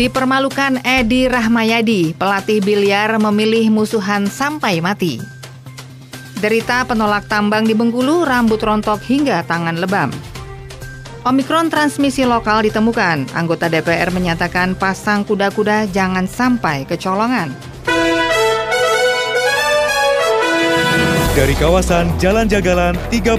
Dipermalukan Edi Rahmayadi, pelatih biliar memilih musuhan sampai mati. Derita penolak tambang di Bengkulu, rambut rontok hingga tangan lebam. Omikron transmisi lokal ditemukan. Anggota DPR menyatakan pasang kuda-kuda jangan sampai kecolongan. Dari kawasan Jalan Jagalan 36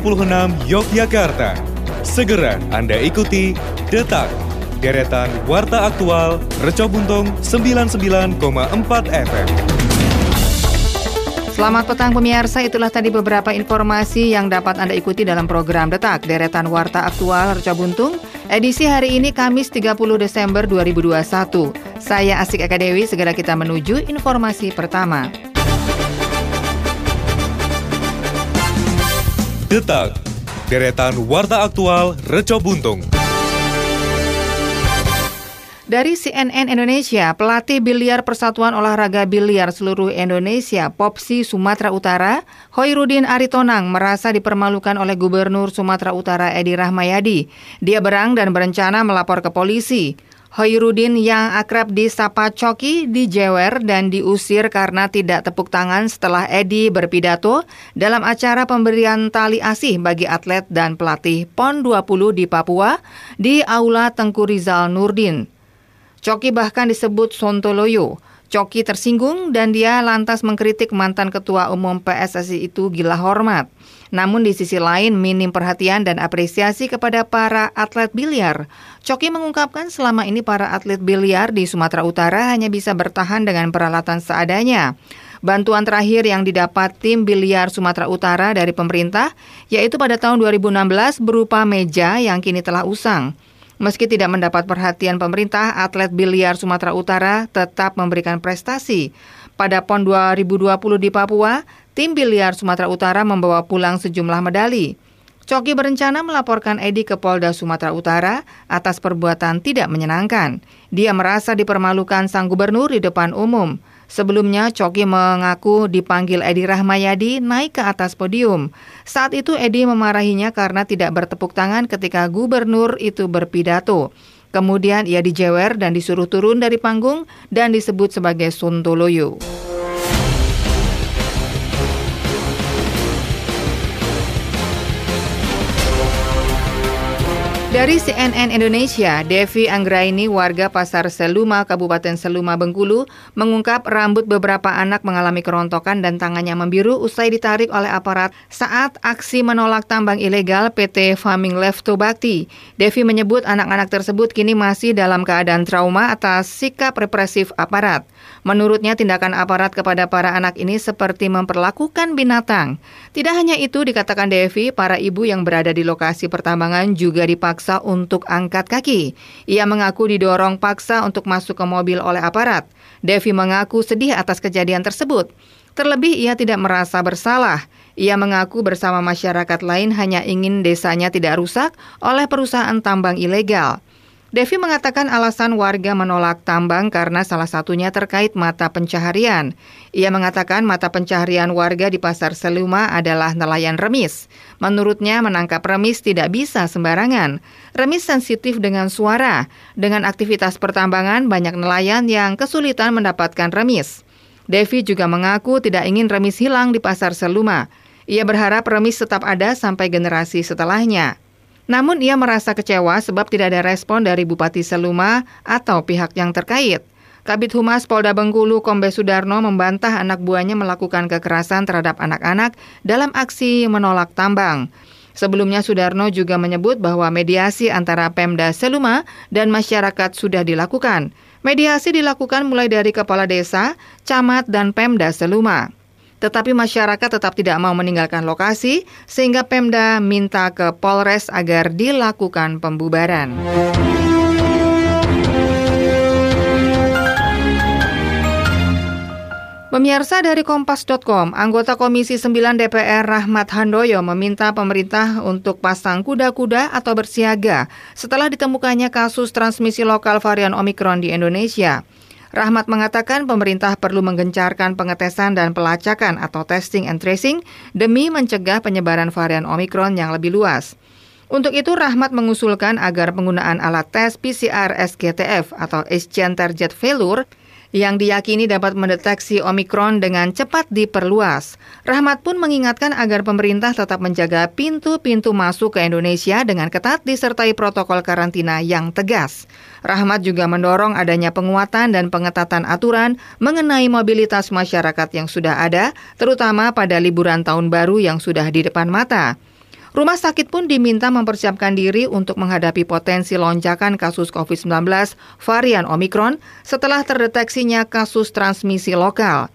Yogyakarta, segera Anda ikuti Detak deretan Warta Aktual Reco Buntung 99,4 FM. Selamat petang pemirsa, itulah tadi beberapa informasi yang dapat Anda ikuti dalam program Detak Deretan Warta Aktual Reco Buntung edisi hari ini Kamis 30 Desember 2021. Saya Asik Eka Dewi, segera kita menuju informasi pertama. Detak Deretan Warta Aktual Reco Buntung. Dari CNN Indonesia, pelatih biliar Persatuan Olahraga Biliar Seluruh Indonesia, Popsi Sumatera Utara, Hoirudin Aritonang merasa dipermalukan oleh Gubernur Sumatera Utara Edi Rahmayadi. Dia berang dan berencana melapor ke polisi. Hoirudin yang akrab di Sapa Coki dijewer dan diusir karena tidak tepuk tangan setelah Edi berpidato dalam acara pemberian tali asih bagi atlet dan pelatih PON 20 di Papua di Aula Tengku Rizal Nurdin. Coki bahkan disebut Sontoloyo. Coki tersinggung dan dia lantas mengkritik mantan ketua umum PSSI itu gila hormat. Namun di sisi lain minim perhatian dan apresiasi kepada para atlet biliar. Coki mengungkapkan selama ini para atlet biliar di Sumatera Utara hanya bisa bertahan dengan peralatan seadanya. Bantuan terakhir yang didapat tim biliar Sumatera Utara dari pemerintah yaitu pada tahun 2016 berupa meja yang kini telah usang. Meski tidak mendapat perhatian pemerintah, atlet biliar Sumatera Utara tetap memberikan prestasi. Pada PON 2020 di Papua, tim biliar Sumatera Utara membawa pulang sejumlah medali. Coki berencana melaporkan Edi ke Polda Sumatera Utara atas perbuatan tidak menyenangkan. Dia merasa dipermalukan sang gubernur di depan umum. Sebelumnya, Coki mengaku dipanggil Edi Rahmayadi naik ke atas podium. Saat itu Edi memarahinya karena tidak bertepuk tangan ketika gubernur itu berpidato. Kemudian ia dijewer dan disuruh turun dari panggung dan disebut sebagai Sontoloyo. Dari CNN Indonesia, Devi Anggraini, warga Pasar Seluma, Kabupaten Seluma, Bengkulu, mengungkap rambut beberapa anak mengalami kerontokan dan tangannya membiru usai ditarik oleh aparat saat aksi menolak tambang ilegal PT Farming Lefto Bakti. Devi menyebut anak-anak tersebut kini masih dalam keadaan trauma atas sikap represif aparat. Menurutnya tindakan aparat kepada para anak ini seperti memperlakukan binatang. Tidak hanya itu, dikatakan Devi, para ibu yang berada di lokasi pertambangan juga dipaksa dipaksa untuk angkat kaki. Ia mengaku didorong paksa untuk masuk ke mobil oleh aparat. Devi mengaku sedih atas kejadian tersebut. Terlebih ia tidak merasa bersalah. Ia mengaku bersama masyarakat lain hanya ingin desanya tidak rusak oleh perusahaan tambang ilegal. Devi mengatakan alasan warga menolak tambang karena salah satunya terkait mata pencaharian. Ia mengatakan mata pencaharian warga di Pasar Seluma adalah nelayan remis. Menurutnya menangkap remis tidak bisa sembarangan. Remis sensitif dengan suara. Dengan aktivitas pertambangan banyak nelayan yang kesulitan mendapatkan remis. Devi juga mengaku tidak ingin remis hilang di Pasar Seluma. Ia berharap remis tetap ada sampai generasi setelahnya. Namun ia merasa kecewa sebab tidak ada respon dari Bupati Seluma atau pihak yang terkait. Kabit Humas Polda Bengkulu Kombe Sudarno membantah anak buahnya melakukan kekerasan terhadap anak-anak dalam aksi menolak tambang. Sebelumnya Sudarno juga menyebut bahwa mediasi antara Pemda Seluma dan masyarakat sudah dilakukan. Mediasi dilakukan mulai dari kepala desa, camat, dan Pemda Seluma tetapi masyarakat tetap tidak mau meninggalkan lokasi sehingga Pemda minta ke Polres agar dilakukan pembubaran. Pemirsa dari Kompas.com, anggota Komisi 9 DPR Rahmat Handoyo meminta pemerintah untuk pasang kuda-kuda atau bersiaga setelah ditemukannya kasus transmisi lokal varian Omikron di Indonesia. Rahmat mengatakan pemerintah perlu menggencarkan pengetesan dan pelacakan atau testing and tracing demi mencegah penyebaran varian Omikron yang lebih luas. Untuk itu, Rahmat mengusulkan agar penggunaan alat tes PCR SGTF atau Exchange Target Failure yang diyakini dapat mendeteksi Omikron dengan cepat diperluas. Rahmat pun mengingatkan agar pemerintah tetap menjaga pintu-pintu masuk ke Indonesia dengan ketat disertai protokol karantina yang tegas. Rahmat juga mendorong adanya penguatan dan pengetatan aturan mengenai mobilitas masyarakat yang sudah ada, terutama pada liburan tahun baru yang sudah di depan mata. Rumah sakit pun diminta mempersiapkan diri untuk menghadapi potensi lonjakan kasus COVID-19 varian Omikron setelah terdeteksinya kasus transmisi lokal.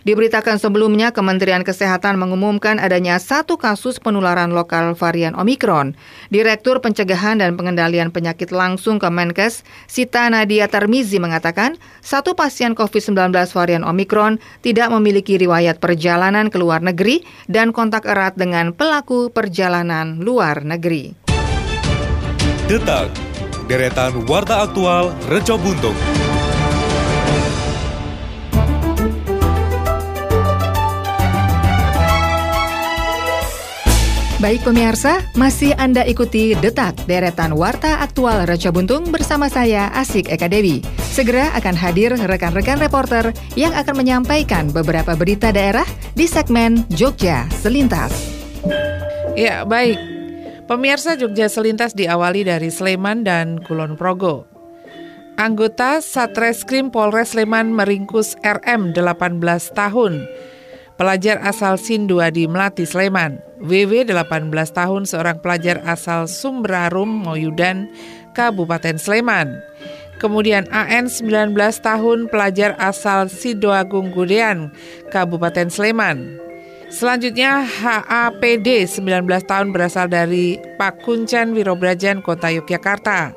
Diberitakan sebelumnya, Kementerian Kesehatan mengumumkan adanya satu kasus penularan lokal varian Omikron. Direktur Pencegahan dan Pengendalian Penyakit langsung Kemenkes, Sita Nadia Tarmizi mengatakan, satu pasien COVID-19 varian Omikron tidak memiliki riwayat perjalanan ke luar negeri dan kontak erat dengan pelaku perjalanan luar negeri. Detak, deretan Warta Aktual Reco Buntung. Baik pemirsa, masih Anda ikuti Detak Deretan Warta Aktual Raja Buntung bersama saya Asik Eka Dewi. Segera akan hadir rekan-rekan reporter yang akan menyampaikan beberapa berita daerah di segmen Jogja Selintas. Ya, baik. Pemirsa Jogja Selintas diawali dari Sleman dan Kulon Progo. Anggota Satreskrim Polres Sleman meringkus RM 18 tahun pelajar asal Sinduadi Melati Sleman. WW 18 tahun seorang pelajar asal Sumbrarum Moyudan Kabupaten Sleman. Kemudian AN 19 tahun pelajar asal Sidoagung Gudean Kabupaten Sleman. Selanjutnya HAPD 19 tahun berasal dari Pakuncen Wirobrajan Kota Yogyakarta.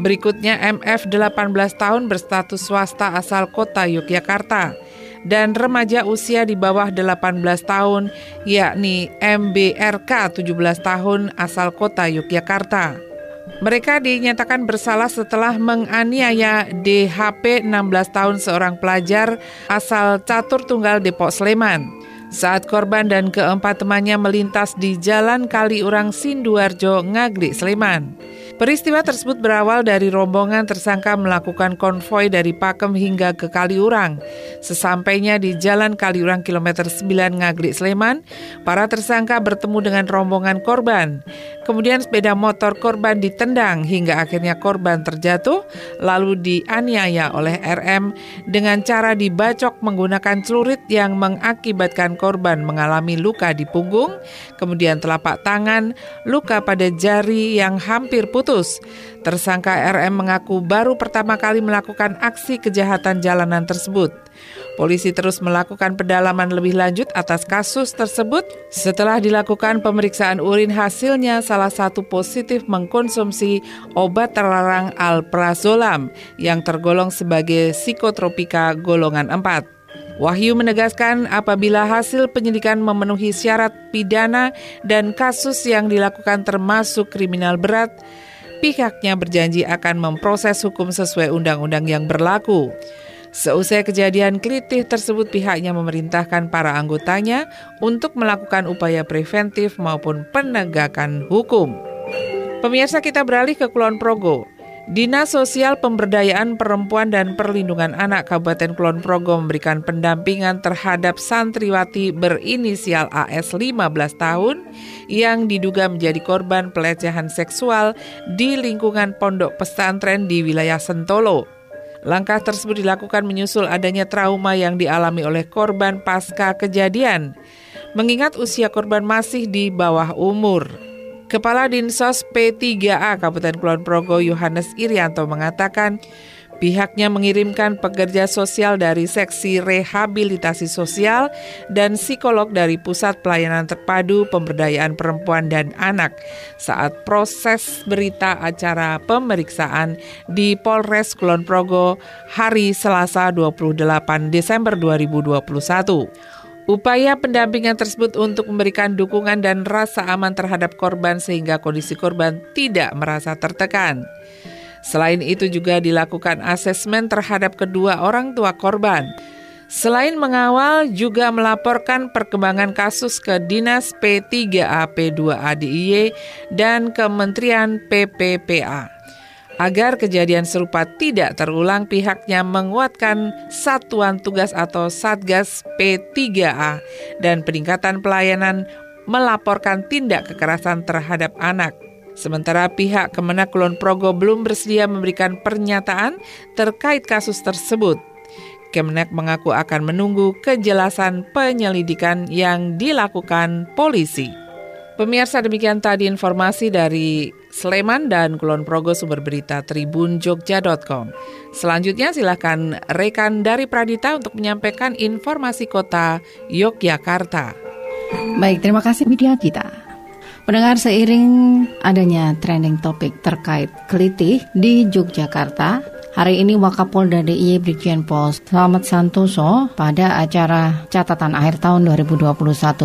Berikutnya MF 18 tahun berstatus swasta asal Kota Yogyakarta dan remaja usia di bawah 18 tahun yakni MBRK 17 tahun asal kota Yogyakarta. Mereka dinyatakan bersalah setelah menganiaya DHP 16 tahun seorang pelajar asal Catur Tunggal Depok Sleman. Saat korban dan keempat temannya melintas di Jalan Kaliurang Sinduarjo, Ngaglik, Sleman. Peristiwa tersebut berawal dari rombongan tersangka melakukan konvoi dari Pakem hingga ke Kaliurang. Sesampainya di Jalan Kaliurang kilometer 9 Ngaglik Sleman, para tersangka bertemu dengan rombongan korban. Kemudian sepeda motor korban ditendang hingga akhirnya korban terjatuh lalu dianiaya oleh RM dengan cara dibacok menggunakan celurit yang mengakibatkan korban mengalami luka di punggung, kemudian telapak tangan, luka pada jari yang hampir putus putus. Tersangka RM mengaku baru pertama kali melakukan aksi kejahatan jalanan tersebut. Polisi terus melakukan pendalaman lebih lanjut atas kasus tersebut. Setelah dilakukan pemeriksaan urin hasilnya salah satu positif mengkonsumsi obat terlarang alprazolam yang tergolong sebagai psikotropika golongan 4. Wahyu menegaskan apabila hasil penyidikan memenuhi syarat pidana dan kasus yang dilakukan termasuk kriminal berat, pihaknya berjanji akan memproses hukum sesuai undang-undang yang berlaku. Seusai kejadian kritis tersebut, pihaknya memerintahkan para anggotanya untuk melakukan upaya preventif maupun penegakan hukum. Pemirsa kita beralih ke Kulon Progo. Dinas Sosial Pemberdayaan Perempuan dan Perlindungan Anak Kabupaten Kulon Progo memberikan pendampingan terhadap santriwati berinisial AS 15 tahun yang diduga menjadi korban pelecehan seksual di lingkungan pondok pesantren di wilayah Sentolo. Langkah tersebut dilakukan menyusul adanya trauma yang dialami oleh korban pasca kejadian, mengingat usia korban masih di bawah umur. Kepala Dinsos P3A Kabupaten Kulon Progo Yohanes Irianto mengatakan pihaknya mengirimkan pekerja sosial dari seksi rehabilitasi sosial dan psikolog dari Pusat Pelayanan Terpadu Pemberdayaan Perempuan dan Anak saat proses berita acara pemeriksaan di Polres Kulon Progo hari Selasa 28 Desember 2021. Upaya pendampingan tersebut untuk memberikan dukungan dan rasa aman terhadap korban sehingga kondisi korban tidak merasa tertekan. Selain itu juga dilakukan asesmen terhadap kedua orang tua korban. Selain mengawal, juga melaporkan perkembangan kasus ke Dinas P3A P2A DIY dan Kementerian PPPA. Agar kejadian serupa tidak terulang, pihaknya menguatkan Satuan Tugas atau Satgas P3A dan peningkatan pelayanan melaporkan tindak kekerasan terhadap anak. Sementara pihak Kemenak Kulon Progo belum bersedia memberikan pernyataan terkait kasus tersebut. Kemenak mengaku akan menunggu kejelasan penyelidikan yang dilakukan polisi. Pemirsa demikian tadi informasi dari Sleman dan Kulon Progo sumber berita tribunjogja.com. Selanjutnya silakan rekan dari Pradita untuk menyampaikan informasi kota Yogyakarta. Baik, terima kasih Widya Gita. Pendengar seiring adanya trending topik terkait kelitih di Yogyakarta, Hari ini Wakapolda DIY Brigjen Pol Selamat Santoso pada acara catatan akhir tahun 2021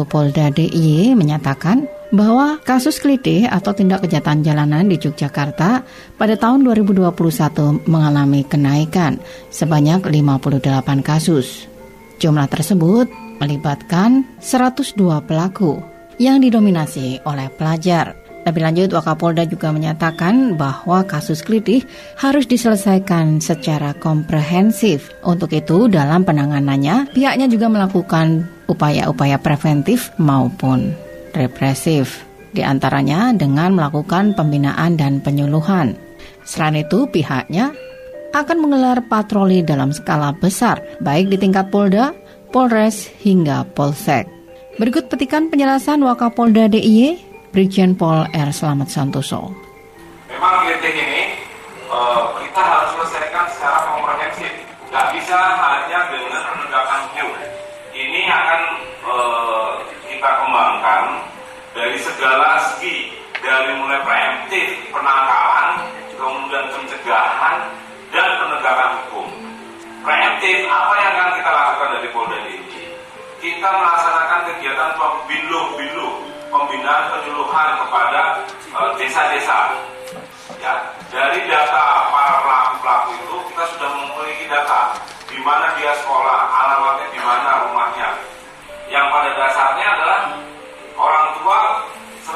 Polda DIY menyatakan bahwa kasus kelitih atau tindak kejahatan jalanan di Yogyakarta pada tahun 2021 mengalami kenaikan sebanyak 58 kasus. Jumlah tersebut melibatkan 102 pelaku yang didominasi oleh pelajar. Lebih lanjut, Wakapolda juga menyatakan bahwa kasus kelitih harus diselesaikan secara komprehensif. Untuk itu, dalam penanganannya, pihaknya juga melakukan upaya-upaya preventif maupun represif, di antaranya dengan melakukan pembinaan dan penyuluhan. Selain itu, pihaknya akan menggelar patroli dalam skala besar, baik di tingkat Polda, Polres, hingga Polsek. Berikut petikan penjelasan Wakapolda DIY Brigjen Pol R. Selamat Santoso. Memang ini uh, kita harus selesaikan secara komprehensif. Gak bisa hanya segala segi, dari mulai preemptif, penangkalan, kemudian pencegahan, dan penegakan hukum. Preemptif, apa yang akan kita lakukan dari Polda ini? Kita melaksanakan kegiatan pembiluh-biluh pembinaan penyuluhan kepada eh, desa-desa. Ya, dari data para pelaku-pelaku itu kita sudah memiliki data di mana dia sekolah, alamatnya di mana rumahnya. Yang pada dasarnya adalah orang tua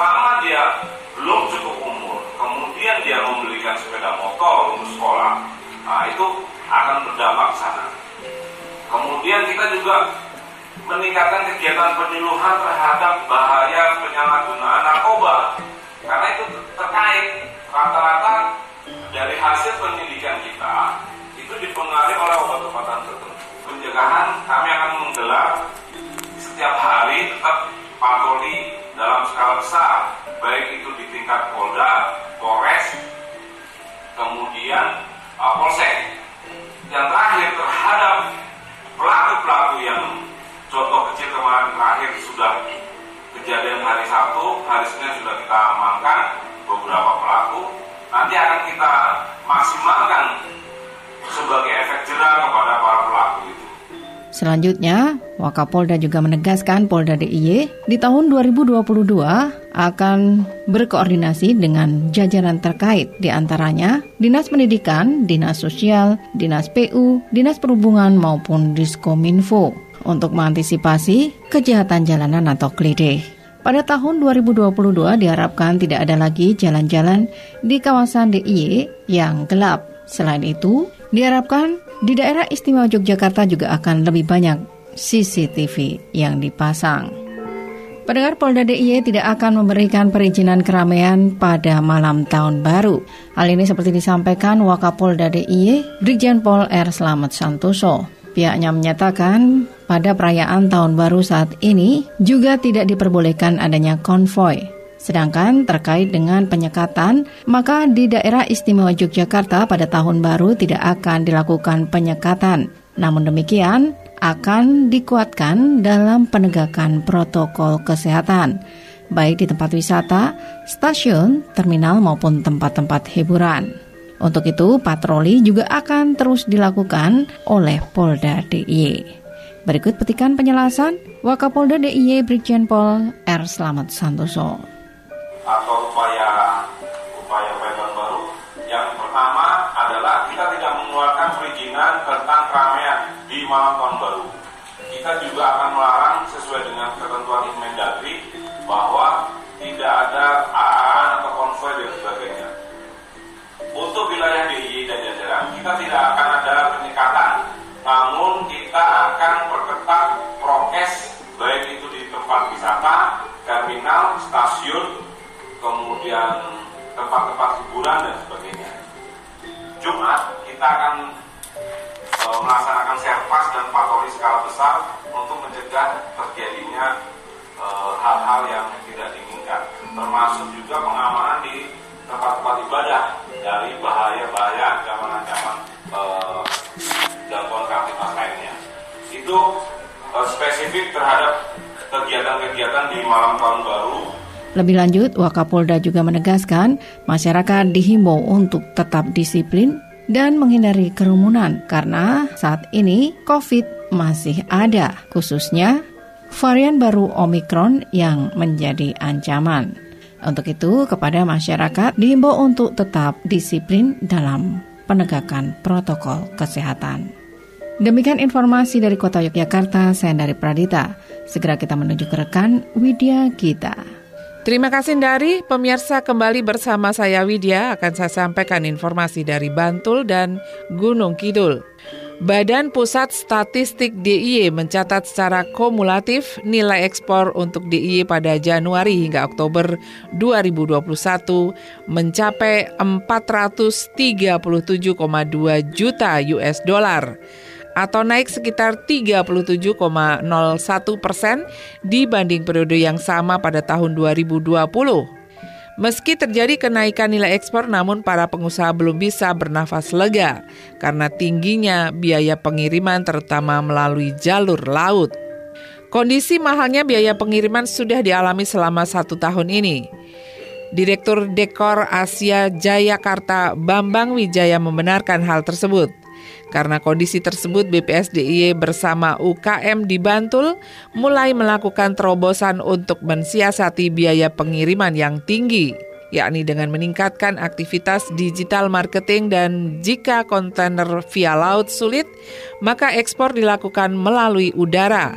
selama dia belum cukup umur, kemudian dia membelikan sepeda motor untuk sekolah, nah itu akan berdampak sana. Kemudian kita juga meningkatkan kegiatan penyuluhan terhadap bahaya penyalahgunaan narkoba kejadian hari Sabtu, hari Senin sudah kita amankan beberapa pelaku. Nanti akan kita maksimalkan sebagai efek jerah kepada para pelaku itu. Selanjutnya, Wakapolda juga menegaskan Polda DIY di tahun 2022 akan berkoordinasi dengan jajaran terkait di antaranya Dinas Pendidikan, Dinas Sosial, Dinas PU, Dinas Perhubungan maupun Diskominfo untuk mengantisipasi kejahatan jalanan atau klide. Pada tahun 2022 diharapkan tidak ada lagi jalan-jalan di kawasan DIY yang gelap. Selain itu, diharapkan di daerah istimewa Yogyakarta juga akan lebih banyak CCTV yang dipasang. Pendengar Polda DIY tidak akan memberikan perizinan keramaian pada malam tahun baru. Hal ini seperti disampaikan Wakapolda DIY Brigjen Pol R. Slamet Santoso. Pihaknya menyatakan pada perayaan tahun baru saat ini juga tidak diperbolehkan adanya konvoy. Sedangkan terkait dengan penyekatan, maka di daerah istimewa Yogyakarta pada tahun baru tidak akan dilakukan penyekatan. Namun demikian, akan dikuatkan dalam penegakan protokol kesehatan, baik di tempat wisata, stasiun, terminal maupun tempat-tempat hiburan. Untuk itu, patroli juga akan terus dilakukan oleh Polda DIY. Berikut petikan penjelasan Wakapolda DIY Brigjen Pol R. Slamet Santoso. Atau upaya upaya upaya baru yang pertama adalah kita tidak mengeluarkan perizinan tentang keramaian di malam tahun baru. kita juga akan kemudian tempat-tempat hiburan dan sebagainya. Jumat kita akan e, melaksanakan serpas dan patroli skala besar untuk mencegah terjadinya e, hal-hal yang tidak diinginkan, termasuk juga pengamanan di tempat-tempat ibadah dari bahaya-bahaya ancaman-ancaman e, gangguan kreativitas lainnya. Itu spesifik terhadap kegiatan-kegiatan di malam tahun baru lebih lanjut, Wakapolda juga menegaskan masyarakat dihimbau untuk tetap disiplin dan menghindari kerumunan karena saat ini COVID masih ada, khususnya varian baru Omikron yang menjadi ancaman. Untuk itu, kepada masyarakat dihimbau untuk tetap disiplin dalam penegakan protokol kesehatan. Demikian informasi dari Kota Yogyakarta, saya dari Pradita. Segera kita menuju ke rekan Widya Gita. Terima kasih dari pemirsa kembali bersama saya Widya. Akan saya sampaikan informasi dari Bantul dan Gunung Kidul. Badan Pusat Statistik DIY mencatat secara kumulatif nilai ekspor untuk DIY pada Januari hingga Oktober 2021 mencapai 437,2 juta US dollar atau naik sekitar 37,01 persen dibanding periode yang sama pada tahun 2020. Meski terjadi kenaikan nilai ekspor, namun para pengusaha belum bisa bernafas lega karena tingginya biaya pengiriman, terutama melalui jalur laut. Kondisi mahalnya biaya pengiriman sudah dialami selama satu tahun ini. Direktur Dekor Asia Jayakarta Bambang Wijaya membenarkan hal tersebut. Karena kondisi tersebut, BPSDIY bersama UKM di Bantul mulai melakukan terobosan untuk mensiasati biaya pengiriman yang tinggi yakni dengan meningkatkan aktivitas digital marketing dan jika kontainer via laut sulit, maka ekspor dilakukan melalui udara.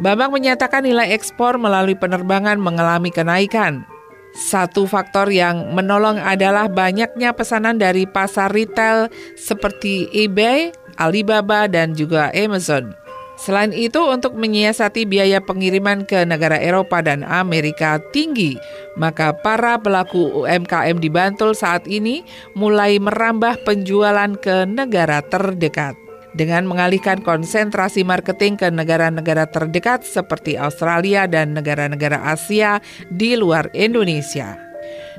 Bambang menyatakan nilai ekspor melalui penerbangan mengalami kenaikan. Satu faktor yang menolong adalah banyaknya pesanan dari pasar retail seperti eBay, Alibaba, dan juga Amazon. Selain itu, untuk menyiasati biaya pengiriman ke negara Eropa dan Amerika tinggi, maka para pelaku UMKM di Bantul saat ini mulai merambah penjualan ke negara terdekat dengan mengalihkan konsentrasi marketing ke negara-negara terdekat seperti Australia dan negara-negara Asia di luar Indonesia.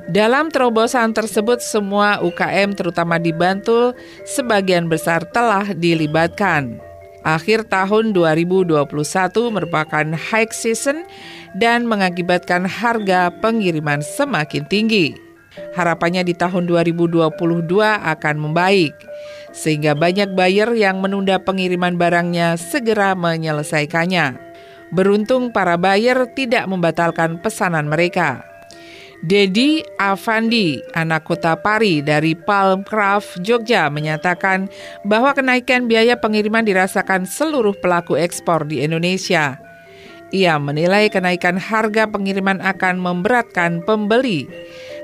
Dalam terobosan tersebut semua UKM terutama di Bantul sebagian besar telah dilibatkan. Akhir tahun 2021 merupakan high season dan mengakibatkan harga pengiriman semakin tinggi. Harapannya di tahun 2022 akan membaik sehingga banyak buyer yang menunda pengiriman barangnya segera menyelesaikannya. Beruntung para buyer tidak membatalkan pesanan mereka. Dedi Avandi, anak kota Pari dari Palmcraft, Jogja, menyatakan bahwa kenaikan biaya pengiriman dirasakan seluruh pelaku ekspor di Indonesia. Ia menilai kenaikan harga pengiriman akan memberatkan pembeli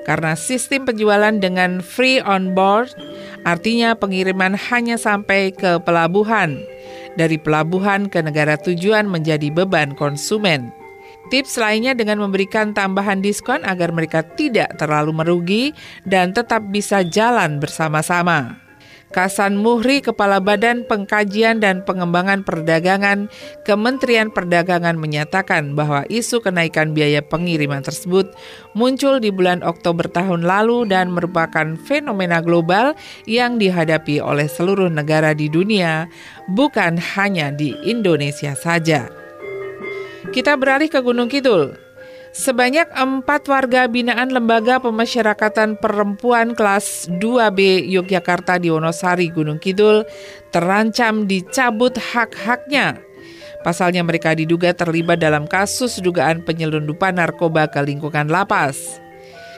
karena sistem penjualan dengan free on board artinya pengiriman hanya sampai ke pelabuhan. Dari pelabuhan ke negara tujuan menjadi beban konsumen. Tips lainnya dengan memberikan tambahan diskon agar mereka tidak terlalu merugi dan tetap bisa jalan bersama-sama. Kasan Muhri, Kepala Badan Pengkajian dan Pengembangan Perdagangan Kementerian Perdagangan menyatakan bahwa isu kenaikan biaya pengiriman tersebut muncul di bulan Oktober tahun lalu dan merupakan fenomena global yang dihadapi oleh seluruh negara di dunia, bukan hanya di Indonesia saja. Kita beralih ke Gunung Kidul. Sebanyak empat warga binaan Lembaga Pemasyarakatan Perempuan kelas 2B Yogyakarta di Wonosari, Gunung Kidul terancam dicabut hak-haknya. Pasalnya mereka diduga terlibat dalam kasus dugaan penyelundupan narkoba ke lingkungan lapas.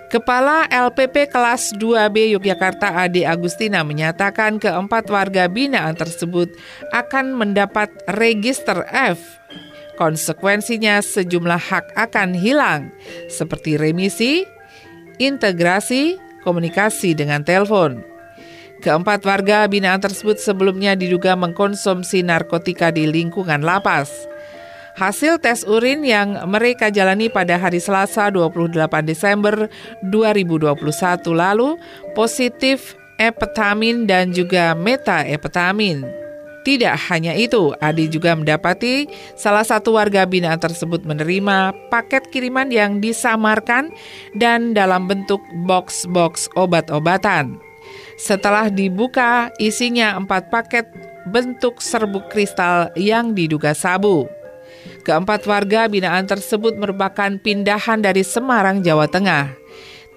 Kepala LPP kelas 2B Yogyakarta Ade Agustina menyatakan keempat warga binaan tersebut akan mendapat register F. Konsekuensinya sejumlah hak akan hilang seperti remisi, integrasi, komunikasi dengan telepon. Keempat warga binaan tersebut sebelumnya diduga mengkonsumsi narkotika di lingkungan lapas. Hasil tes urin yang mereka jalani pada hari Selasa 28 Desember 2021 lalu positif epetamin dan juga metaepetamin. Tidak hanya itu, Adi juga mendapati salah satu warga binaan tersebut menerima paket kiriman yang disamarkan dan dalam bentuk box-box obat-obatan. Setelah dibuka, isinya empat paket bentuk serbuk kristal yang diduga sabu. Keempat warga binaan tersebut merupakan pindahan dari Semarang, Jawa Tengah.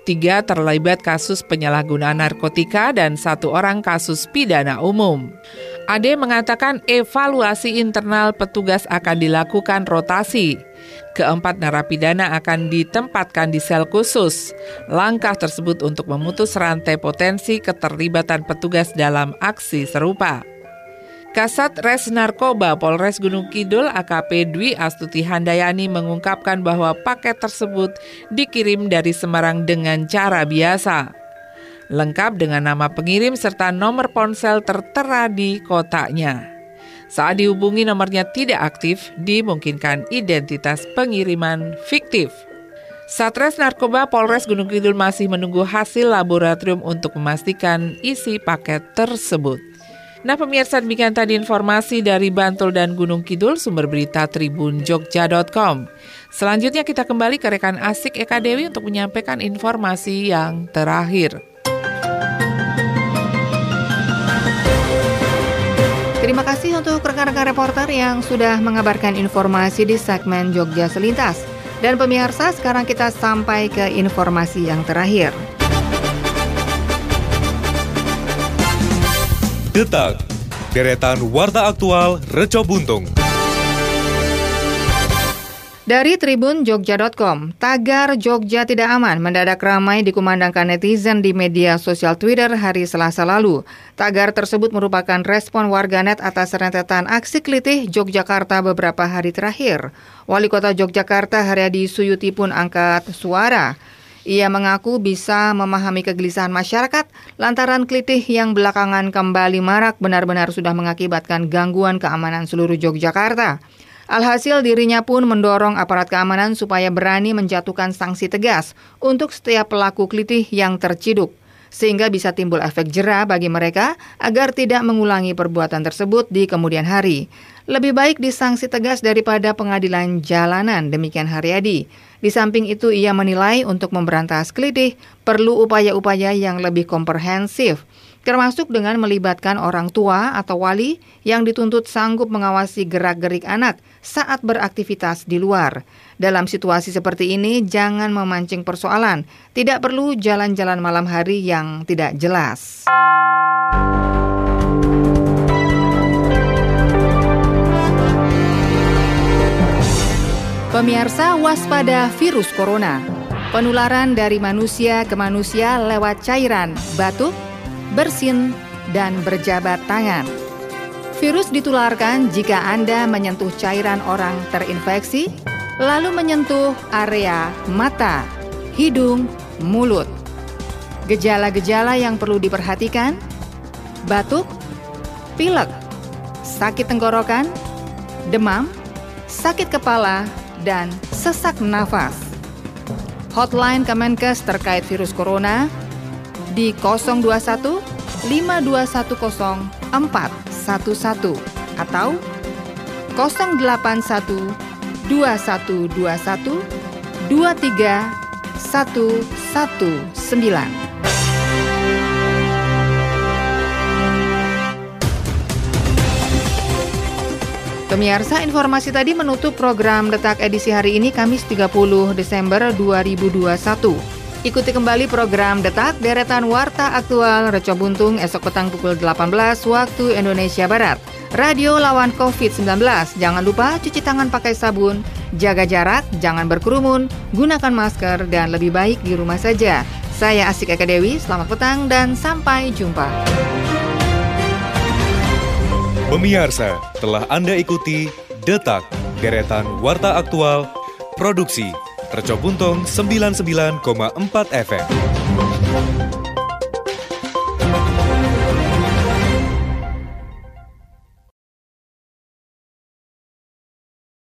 Tiga terlibat kasus penyalahgunaan narkotika dan satu orang kasus pidana umum. Ade mengatakan evaluasi internal petugas akan dilakukan rotasi. Keempat narapidana akan ditempatkan di sel khusus. Langkah tersebut untuk memutus rantai potensi keterlibatan petugas dalam aksi serupa. Kasat Res Narkoba Polres Gunung Kidul AKP Dwi Astuti Handayani mengungkapkan bahwa paket tersebut dikirim dari Semarang dengan cara biasa. Lengkap dengan nama pengirim serta nomor ponsel tertera di kotaknya. Saat dihubungi nomornya tidak aktif, dimungkinkan identitas pengiriman fiktif. Satres Narkoba Polres Gunung Kidul masih menunggu hasil laboratorium untuk memastikan isi paket tersebut. Nah pemirsa demikian tadi informasi dari Bantul dan Gunung Kidul sumber berita Tribun Jogja.com. Selanjutnya kita kembali ke rekan Asik Eka Dewi untuk menyampaikan informasi yang terakhir. Kasih untuk rekan-rekan reporter yang sudah mengabarkan informasi di segmen Jogja Selintas. Dan pemirsa, sekarang kita sampai ke informasi yang terakhir. Detak, deretan warta aktual Reco Buntung. Dari Tribun Jogja.com, tagar Jogja tidak aman mendadak ramai dikumandangkan netizen di media sosial Twitter hari Selasa lalu. Tagar tersebut merupakan respon warganet atas rentetan aksi kelitih Yogyakarta beberapa hari terakhir. Wali Kota Yogyakarta Haryadi Suyuti pun angkat suara. Ia mengaku bisa memahami kegelisahan masyarakat lantaran kelitih yang belakangan kembali marak benar-benar sudah mengakibatkan gangguan keamanan seluruh Yogyakarta. Alhasil dirinya pun mendorong aparat keamanan supaya berani menjatuhkan sanksi tegas untuk setiap pelaku kelitih yang terciduk sehingga bisa timbul efek jera bagi mereka agar tidak mengulangi perbuatan tersebut di kemudian hari. Lebih baik disanksi tegas daripada pengadilan jalanan, demikian Haryadi. Di samping itu ia menilai untuk memberantas kelitih perlu upaya-upaya yang lebih komprehensif, termasuk dengan melibatkan orang tua atau wali yang dituntut sanggup mengawasi gerak-gerik anak saat beraktivitas di luar. Dalam situasi seperti ini, jangan memancing persoalan. Tidak perlu jalan-jalan malam hari yang tidak jelas. Pemirsa waspada virus corona. Penularan dari manusia ke manusia lewat cairan, batuk, bersin, dan berjabat tangan. Virus ditularkan jika Anda menyentuh cairan orang terinfeksi, lalu menyentuh area mata, hidung, mulut. Gejala-gejala yang perlu diperhatikan: batuk, pilek, sakit tenggorokan, demam, sakit kepala, dan sesak nafas. Hotline Kemenkes terkait virus corona di 021 5210 411 atau 081 2121 23119. Pemirsa, informasi tadi menutup program Detak edisi hari ini Kamis 30 Desember 2021. Ikuti kembali program Detak Deretan Warta Aktual Reco Buntung esok petang pukul 18 waktu Indonesia Barat. Radio lawan COVID-19. Jangan lupa cuci tangan pakai sabun, jaga jarak, jangan berkerumun, gunakan masker, dan lebih baik di rumah saja. Saya Asik Eka Dewi, selamat petang dan sampai jumpa. Pemirsa, telah Anda ikuti Detak, deretan Warta Aktual, Produksi, Tercopuntung 99,4 FM.